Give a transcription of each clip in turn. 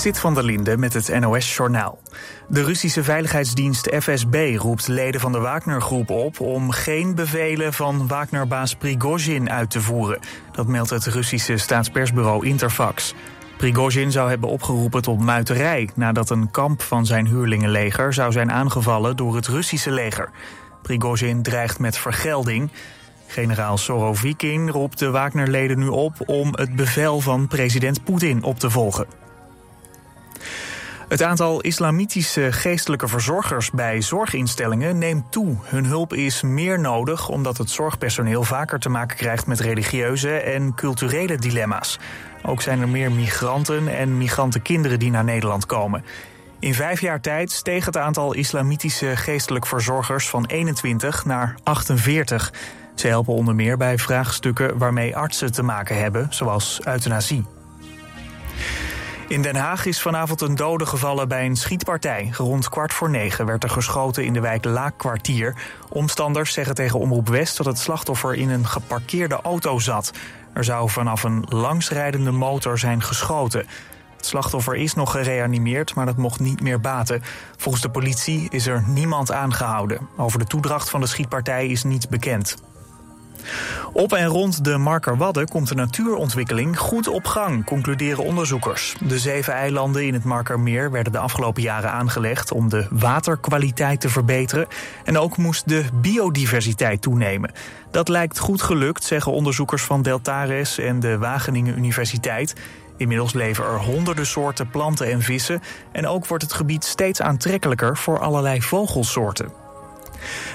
Sit van der Linde met het NOS-journaal. De Russische veiligheidsdienst FSB roept leden van de Wagner-groep op... om geen bevelen van Wagner-baas Prigozhin uit te voeren. Dat meldt het Russische staatspersbureau Interfax. Prigozhin zou hebben opgeroepen tot muiterij... nadat een kamp van zijn huurlingenleger zou zijn aangevallen door het Russische leger. Prigozhin dreigt met vergelding... Generaal Sorovikin roept de Wagner-leden nu op om het bevel van president Poetin op te volgen. Het aantal islamitische geestelijke verzorgers bij zorginstellingen neemt toe. Hun hulp is meer nodig omdat het zorgpersoneel vaker te maken krijgt met religieuze en culturele dilemma's. Ook zijn er meer migranten en migrantenkinderen die naar Nederland komen. In vijf jaar tijd steeg het aantal islamitische geestelijk verzorgers van 21 naar 48. Ze helpen onder meer bij vraagstukken waarmee artsen te maken hebben, zoals euthanasie. In Den Haag is vanavond een dode gevallen bij een schietpartij. Rond kwart voor negen werd er geschoten in de wijk Laakkwartier. Omstanders zeggen tegen Omroep West dat het slachtoffer in een geparkeerde auto zat. Er zou vanaf een langsrijdende motor zijn geschoten. Het slachtoffer is nog gereanimeerd, maar dat mocht niet meer baten. Volgens de politie is er niemand aangehouden. Over de toedracht van de schietpartij is niets bekend. Op en rond de Markerwadden komt de natuurontwikkeling goed op gang, concluderen onderzoekers. De zeven eilanden in het Markermeer werden de afgelopen jaren aangelegd om de waterkwaliteit te verbeteren. En ook moest de biodiversiteit toenemen. Dat lijkt goed gelukt, zeggen onderzoekers van Deltares en de Wageningen Universiteit. Inmiddels leven er honderden soorten planten en vissen. En ook wordt het gebied steeds aantrekkelijker voor allerlei vogelsoorten.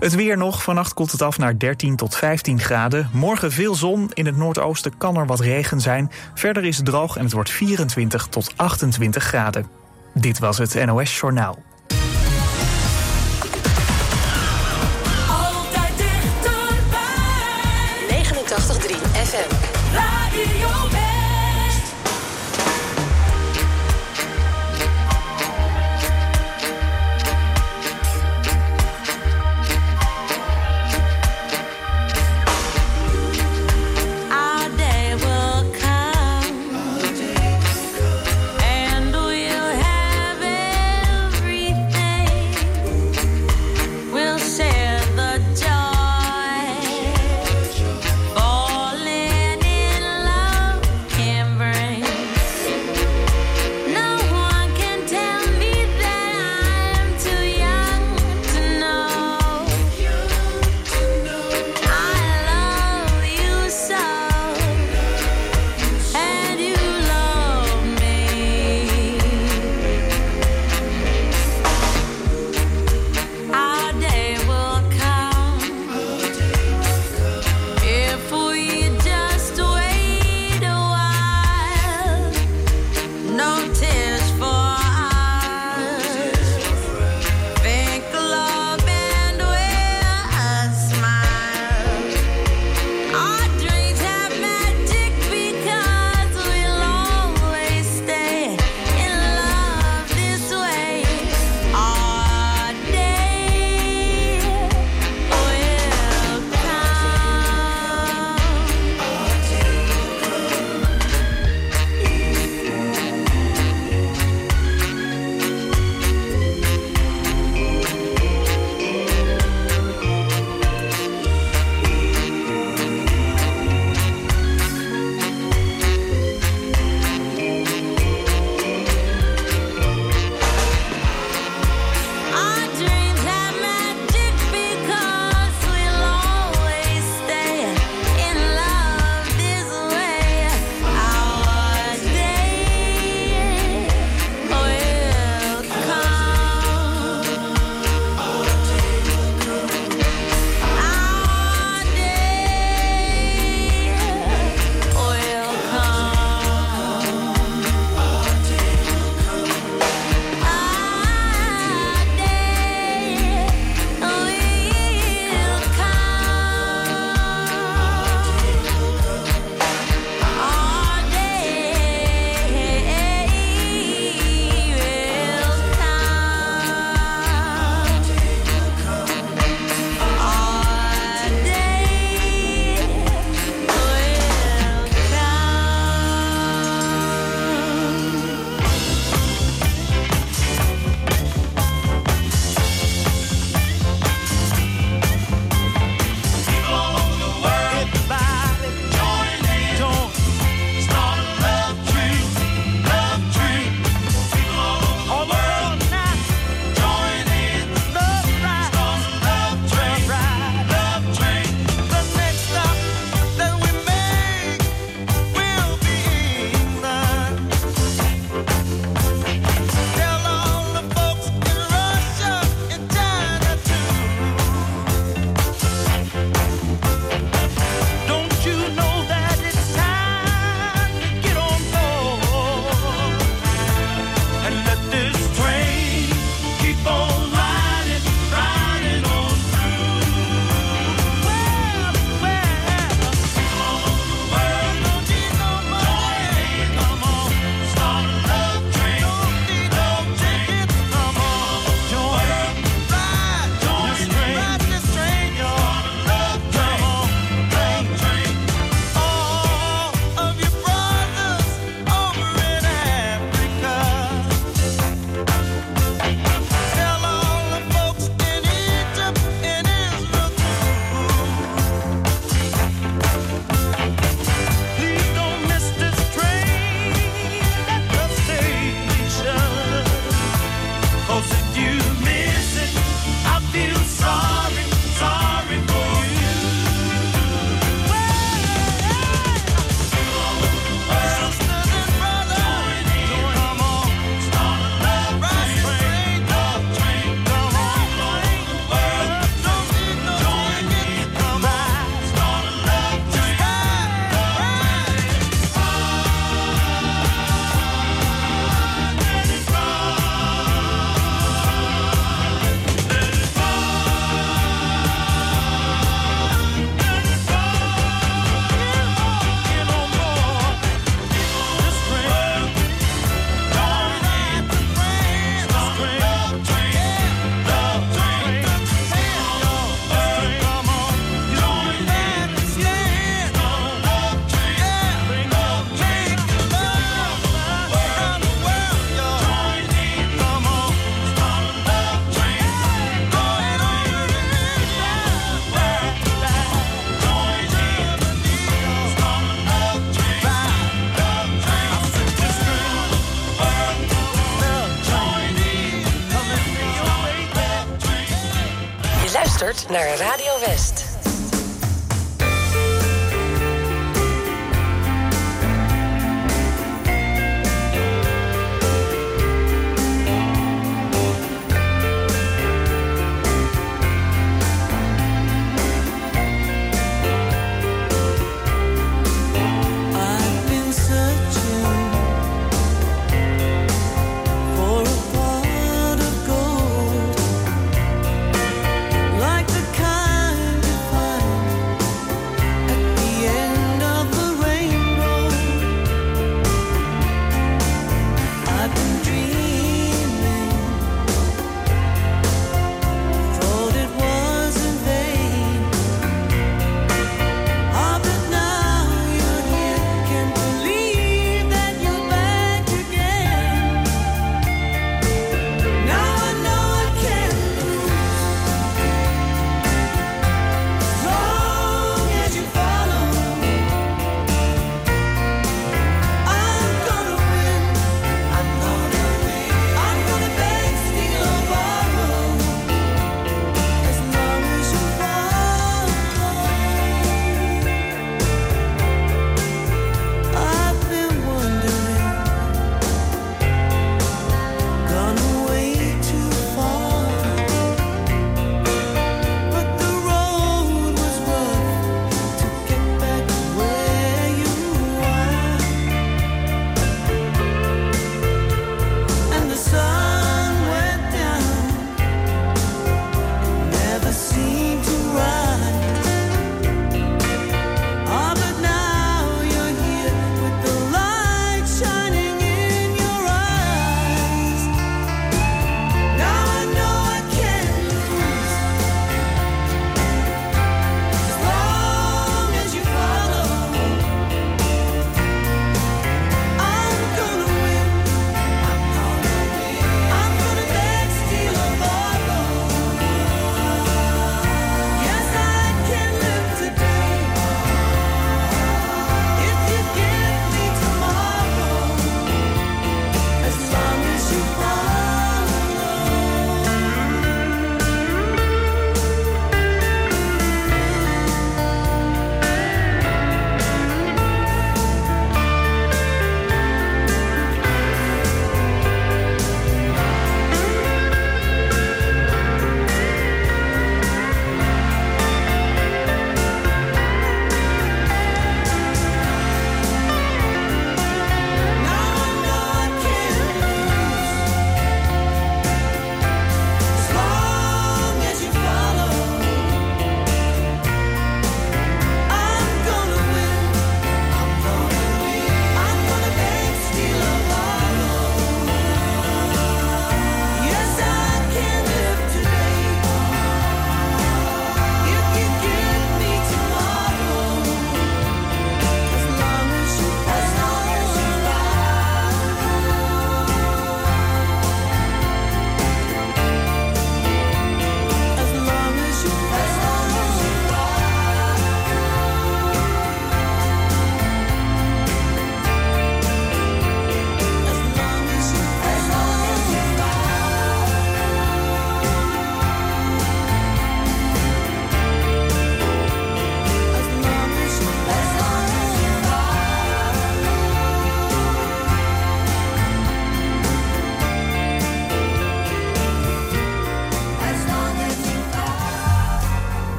Het weer nog. Vannacht koelt het af naar 13 tot 15 graden. Morgen veel zon. In het noordoosten kan er wat regen zijn. Verder is het droog en het wordt 24 tot 28 graden. Dit was het NOS Journaal. Naar Radio West.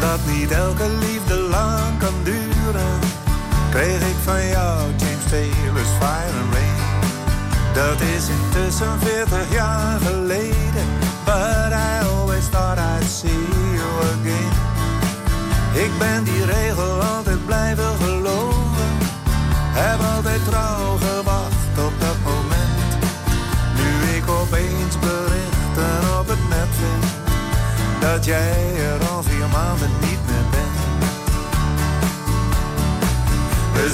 Omdat niet elke liefde lang kan duren, kreeg ik van jou James Taylor's Fire and Rain. Dat is intussen 40 jaar geleden, but I always thought I'd see you again. Ik ben die regel altijd blijven geloven, heb altijd trouw gewacht op dat moment. Nu ik opeens berichten op het net vind dat jij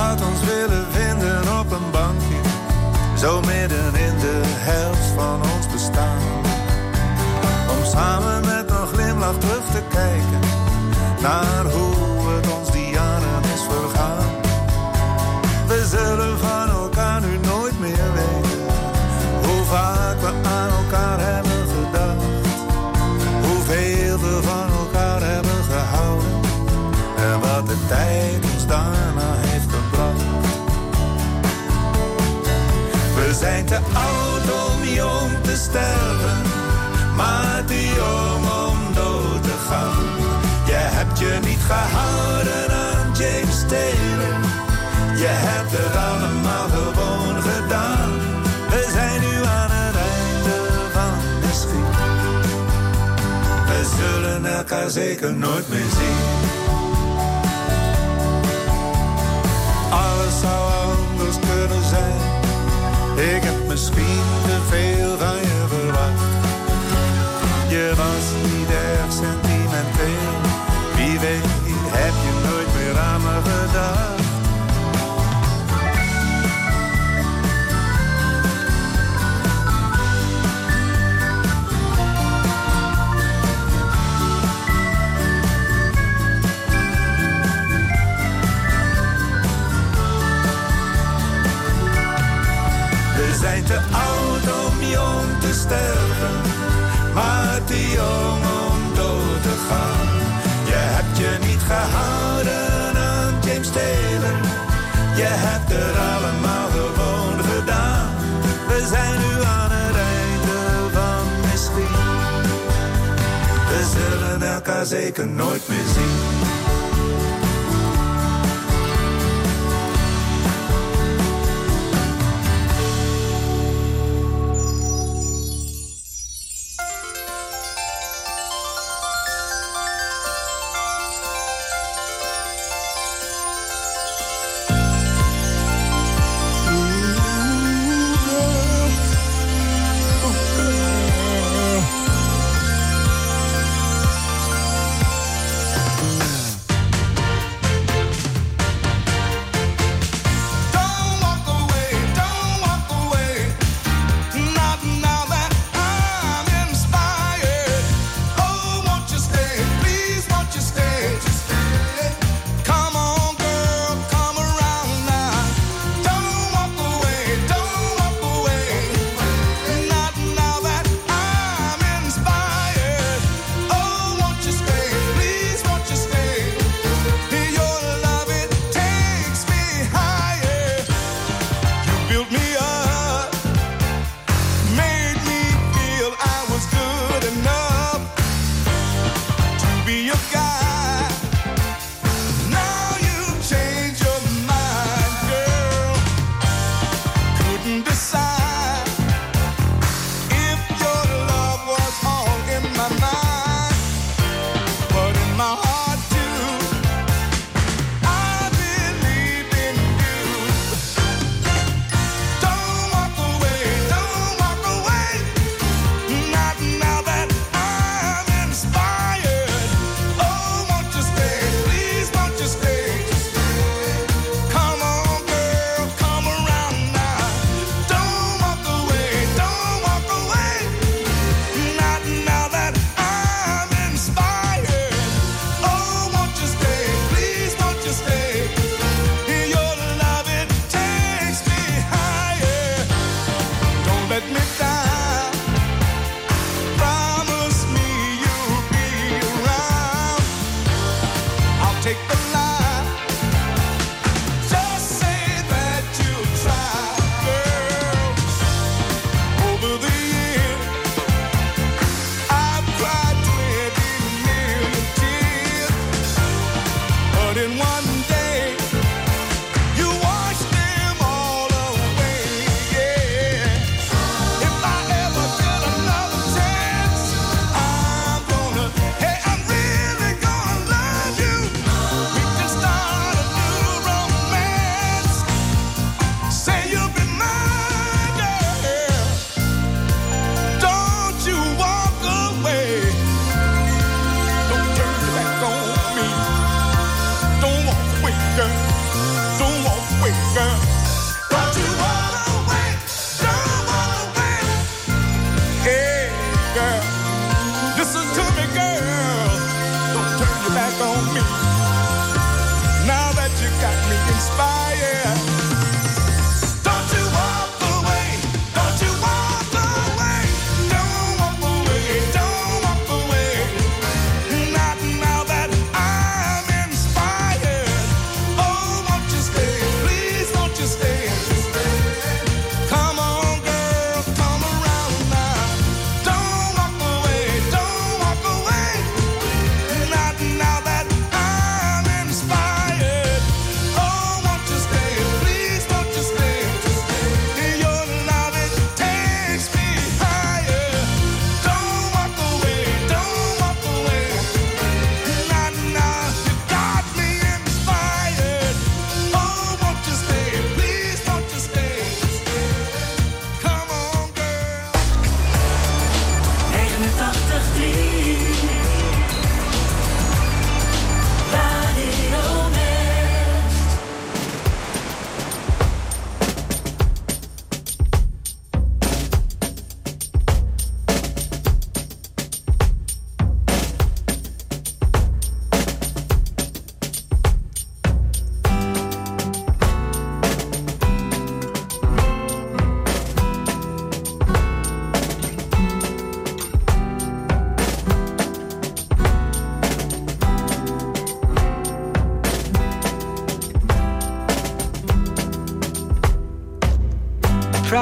Had ons willen vinden op een bankje, zo midden in de helft van ons bestaan. Om samen met een glimlach terug te kijken naar hoe sterven, maar te jong om dood te gaan. Je hebt je niet gehouden aan James Taylor, je hebt het allemaal gewoon gedaan. We zijn nu aan het einde van de schiet. We zullen elkaar zeker nooit meer zien. Alles zou anders kunnen zijn. Ik heb misschien om dood te gaan. Je hebt je niet gehouden aan James Taylor. Je hebt er allemaal gewoon gedaan. We zijn nu aan het einde van misschien. We zullen elkaar zeker nooit meer zien. Let me down.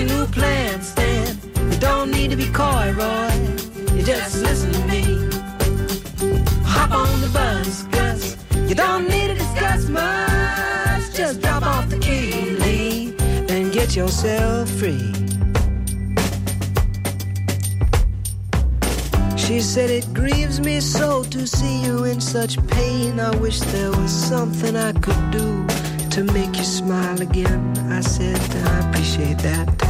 a new plan, Stan. You don't need to be coy, Roy. You just listen to me. Hop on the bus, Gus. You don't need to discuss much. Just drop off the key, Lee, and get yourself free. She said it grieves me so to see you in such pain. I wish there was something I could do to make you smile again. I said I appreciate that.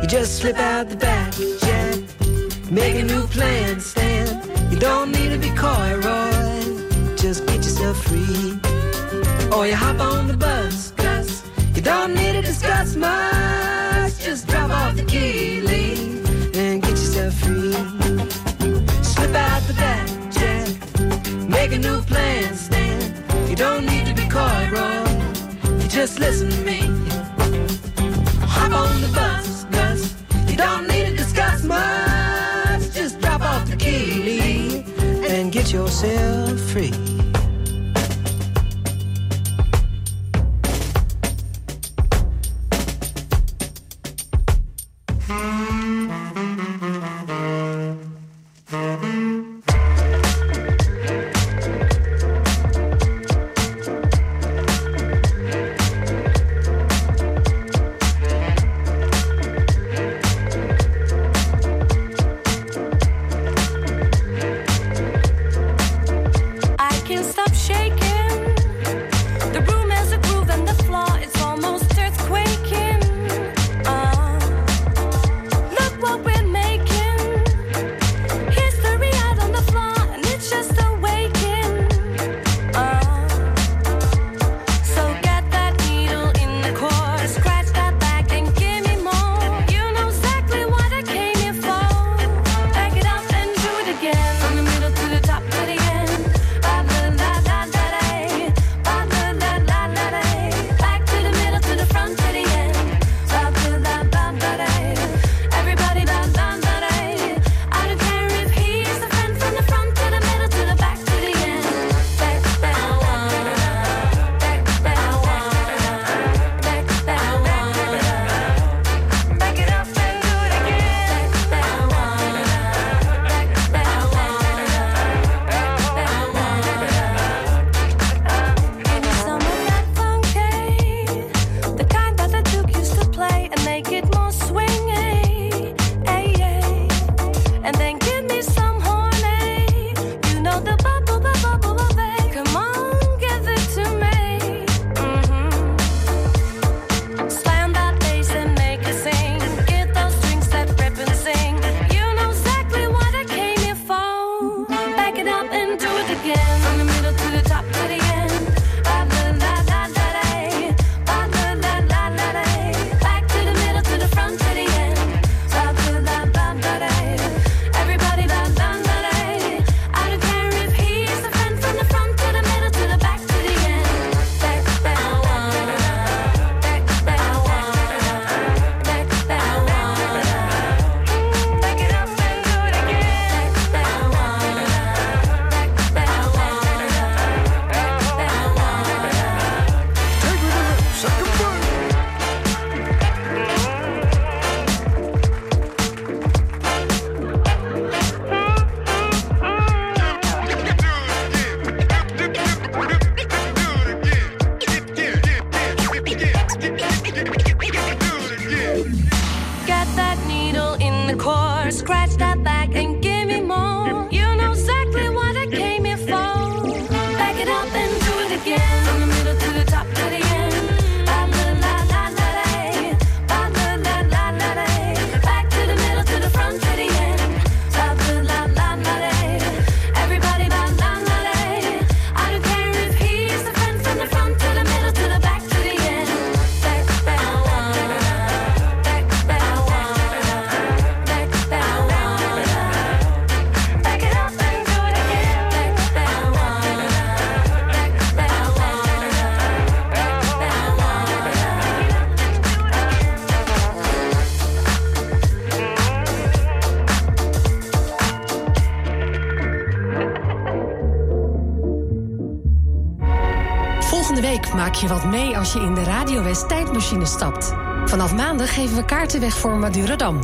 You just slip out the back, Jack. Make a new plan, Stan. You don't need to be coy, Roy. Just get yourself free. Or you hop on the bus, Gus. You don't need to discuss much. Just drop off the key, leave, and get yourself free. Slip out the back, Jack. Make a new plan, Stan. You don't need to be coy, Roy. You just listen to me. Hop on the bus, yourself free. Je wat mee als je in de Radio West tijdmachine stapt. Vanaf maandag geven we kaarten weg voor Madurodam.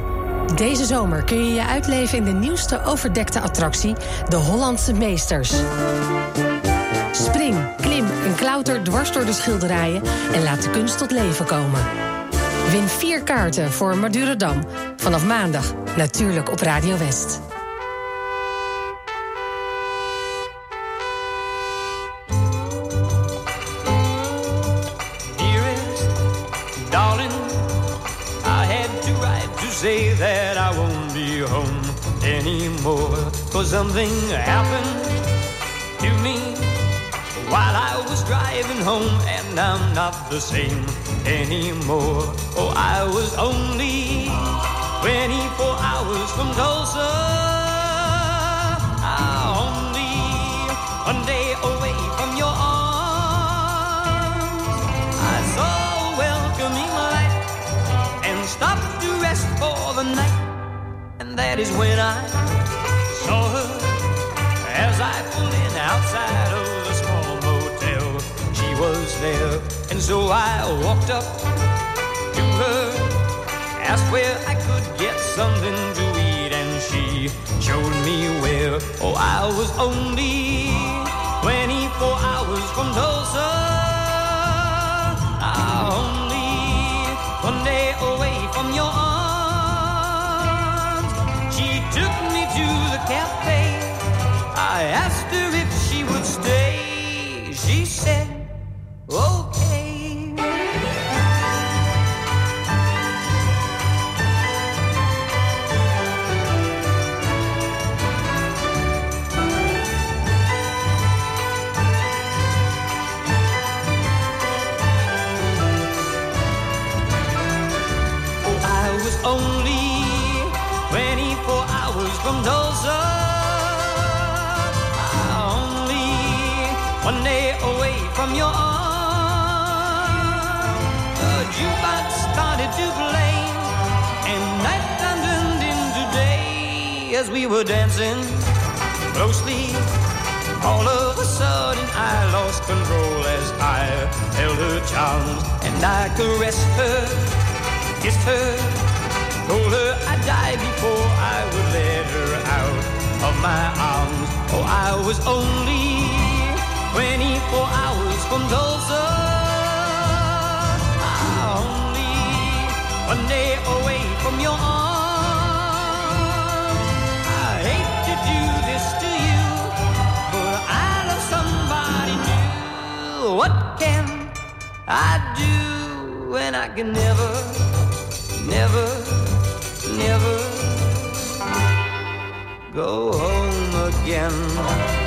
Deze zomer kun je je uitleven in de nieuwste overdekte attractie, de Hollandse Meesters. Spring, klim en klauter dwars door de schilderijen en laat de kunst tot leven komen. Win vier kaarten voor Madurodam. Vanaf maandag, natuurlijk op Radio West. Say that I won't be home anymore. Cause something happened to me while I was driving home, and I'm not the same anymore. Oh, I was only 24 hours from Tulsa. Only one day away the night. And that is when I saw her as I pulled in outside of the small motel. She was there, and so I walked up to her, asked where I could get something to eat, and she showed me where. Oh, I was only 24 hours from Tulsa. Ah, only one day away from your arms. Cafe. I asked her if she would stay. She said, okay. Oh, I was only 24 hours from Tulsa. Only one day away from your arms. The jukebox started to play, and nighttime turned into day as we were dancing closely. All of a sudden, I lost control as I held her charms and I caressed her, kissed her, told her die before I would let her out of my arms. Oh, I was only 24 hours from Tulsa. Ah, Only one day away from your arms. I hate to do this to you, but I love somebody new. What can I do when I can never, never, never go home again?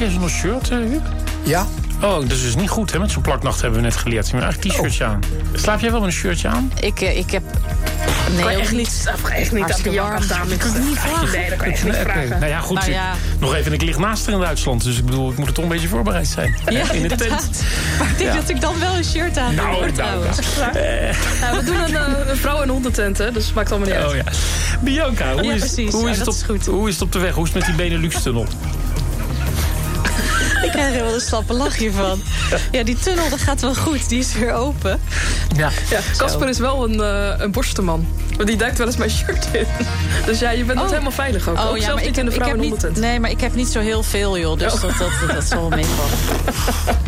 Jij zonder shirt, eh, Huub? Ja. Oh, dat is dus niet goed, hè? Met zo'n plaknacht hebben we net geleerd. Je moet eigenlijk t-shirtje aan. Slaap jij wel met een shirtje aan? Ik, eh, ik heb... Nee, Kan echt niet, echt niet aan de warm staan met kan het niet vragen. Nee, dat kan je echt niet vragen. Nou ja, goed. Nou ik- ja. Nog even, ik lig naast er in Duitsland. Dus ik bedoel, ik moet er toch een beetje voorbereid zijn. Ja, in de tent. Maar ik denk Ja. dat ik dan wel een shirt aan Nou, doe, hoor, nou, trouwens. Ja, we doen een, eh, een vrouw- en hondentent, hè, dus het maakt allemaal niet uit. Oh ja. Bianca, hoe, is, hoe, het dat op, is hoe is het op de weg? Hoe is het met die Benelux-tunnel? Krijg er wel een slappe hiervan. Ja, die tunnel dat gaat wel goed. Die is weer open. Ja. Ja, Casper is wel een, eh een borstenman. Want die duikt wel eens mijn shirt in. Dus ja, je bent Oh. helemaal veilig ook. ook zelfs niet in de ik vrouw- heb en niet, hondentent. Nee, maar ik heb niet zo heel veel, joh. Dus Oh. dat, dat, dat zal wel meevallen.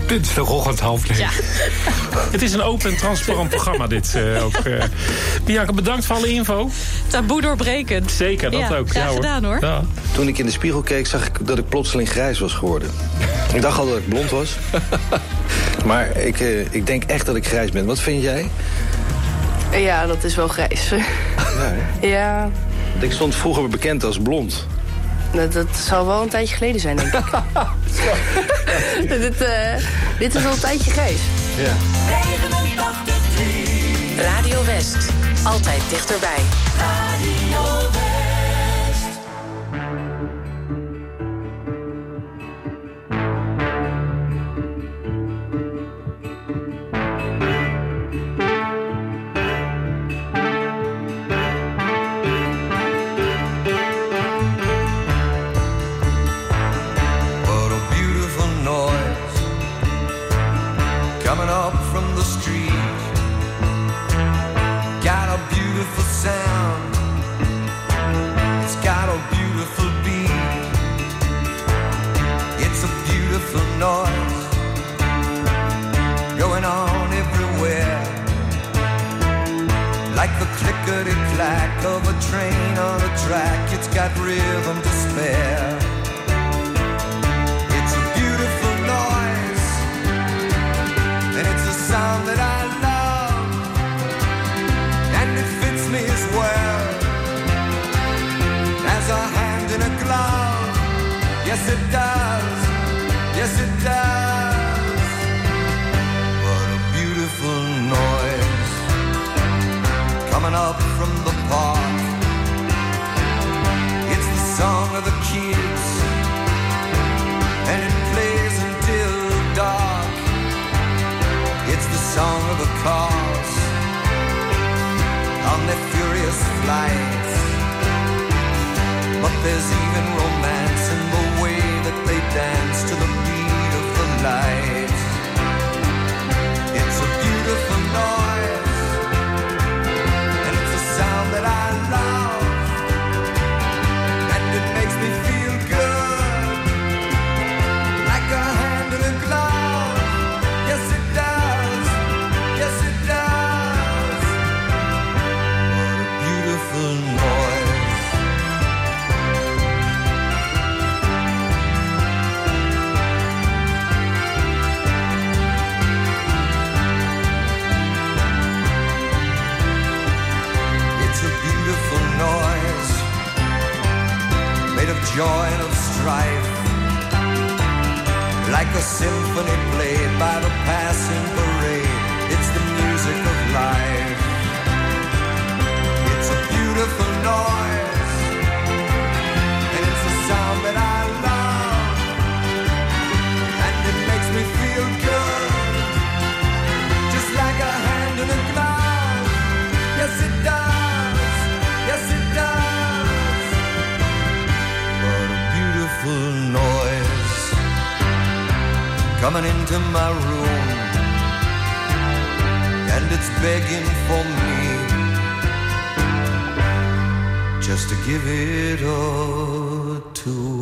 Dinsdagochtend half negen. Ja. Het is een open en transparant programma, dit eh, ook. eh. Bianca, bedankt voor alle info. Taboe doorbrekend. Zeker, dat Ja, ook. graag ja, hoor. gedaan, hoor. Ja. Toen ik in de spiegel keek, zag ik dat ik plotseling grijs was geworden. Ik dacht al dat ik blond was. Maar ik, eh, ik denk echt dat ik grijs ben. Wat vind jij? Ja, dat is wel grijs. Ja, ja, Ik stond vroeger bekend als blond. dat, dat zal wel een tijdje geleden zijn, denk ik. dit, eh, dit is wel een tijdje grijs. Ja. Radio West. Altijd dichterbij. Train on a track, it's got rhythm to spare. It's a beautiful noise, and it's a sound that I love, and it fits me as well as a hand in a glove. Yes, it does. Yes, it does. What a beautiful noise coming up from the the kids and it plays until dark. It's the song of the cars on their furious flights. But there's even romance in the way that they dance to the beat of the light. Joy and of strife like a symphony played by the passing parade. It's the music of life. It's a beautiful noise, coming into my room, and it's begging for me just to give it a tune.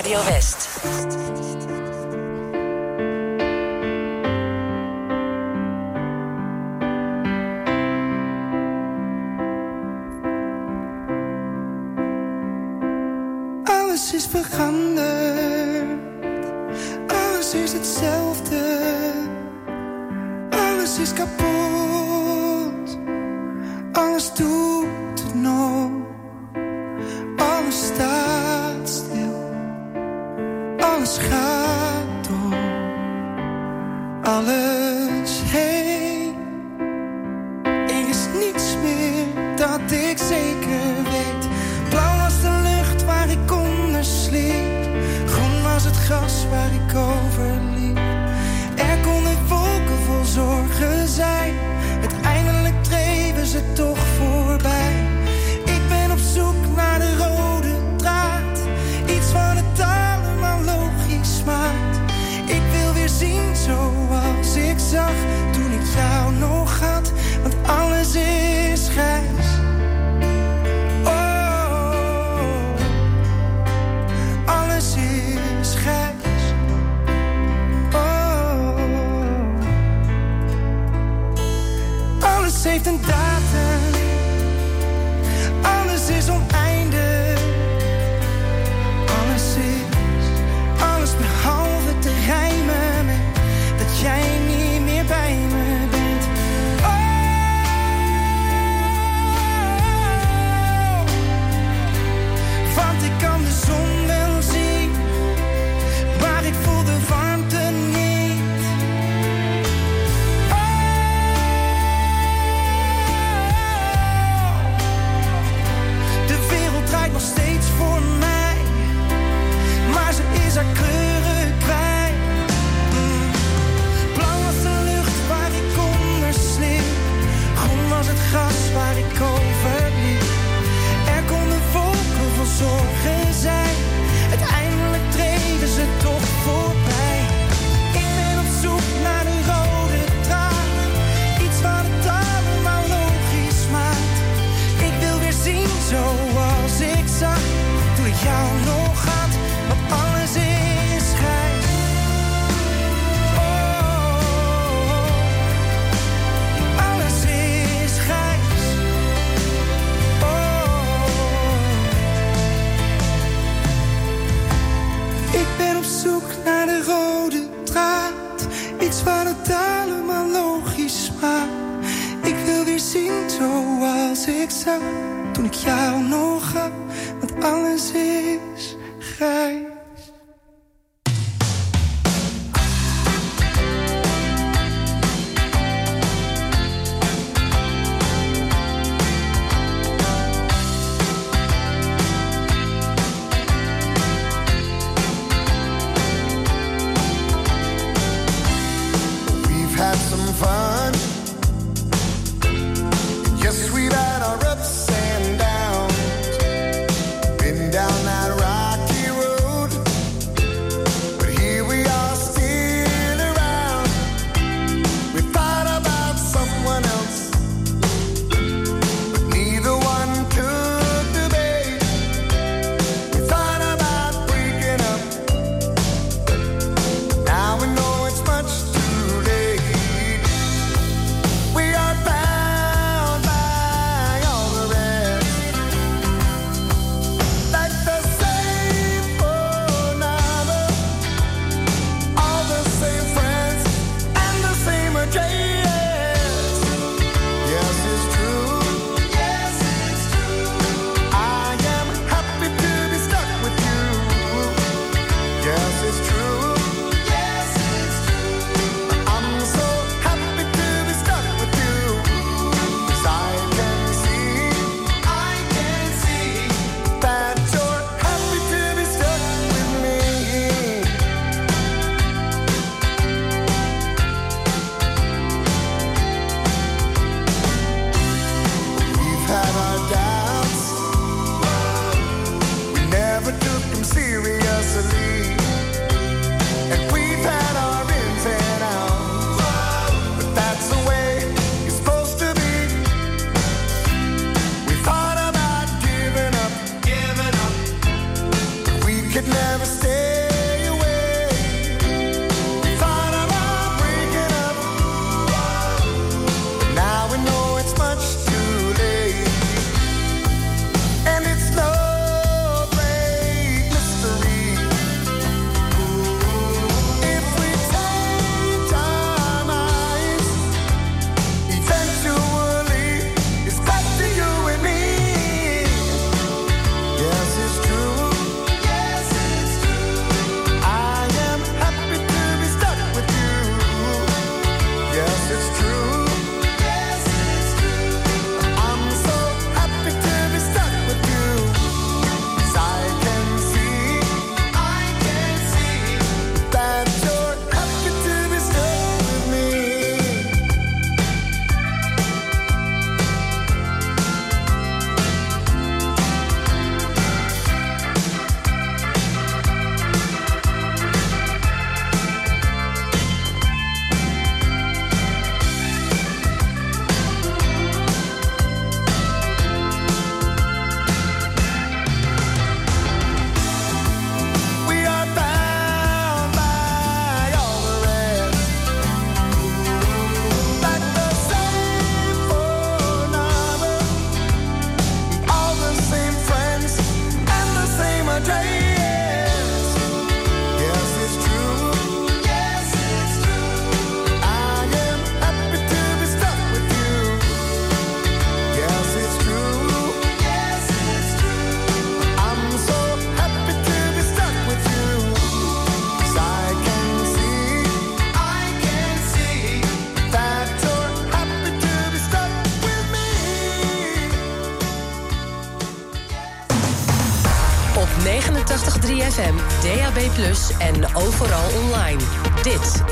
Radio Best.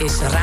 sonrisa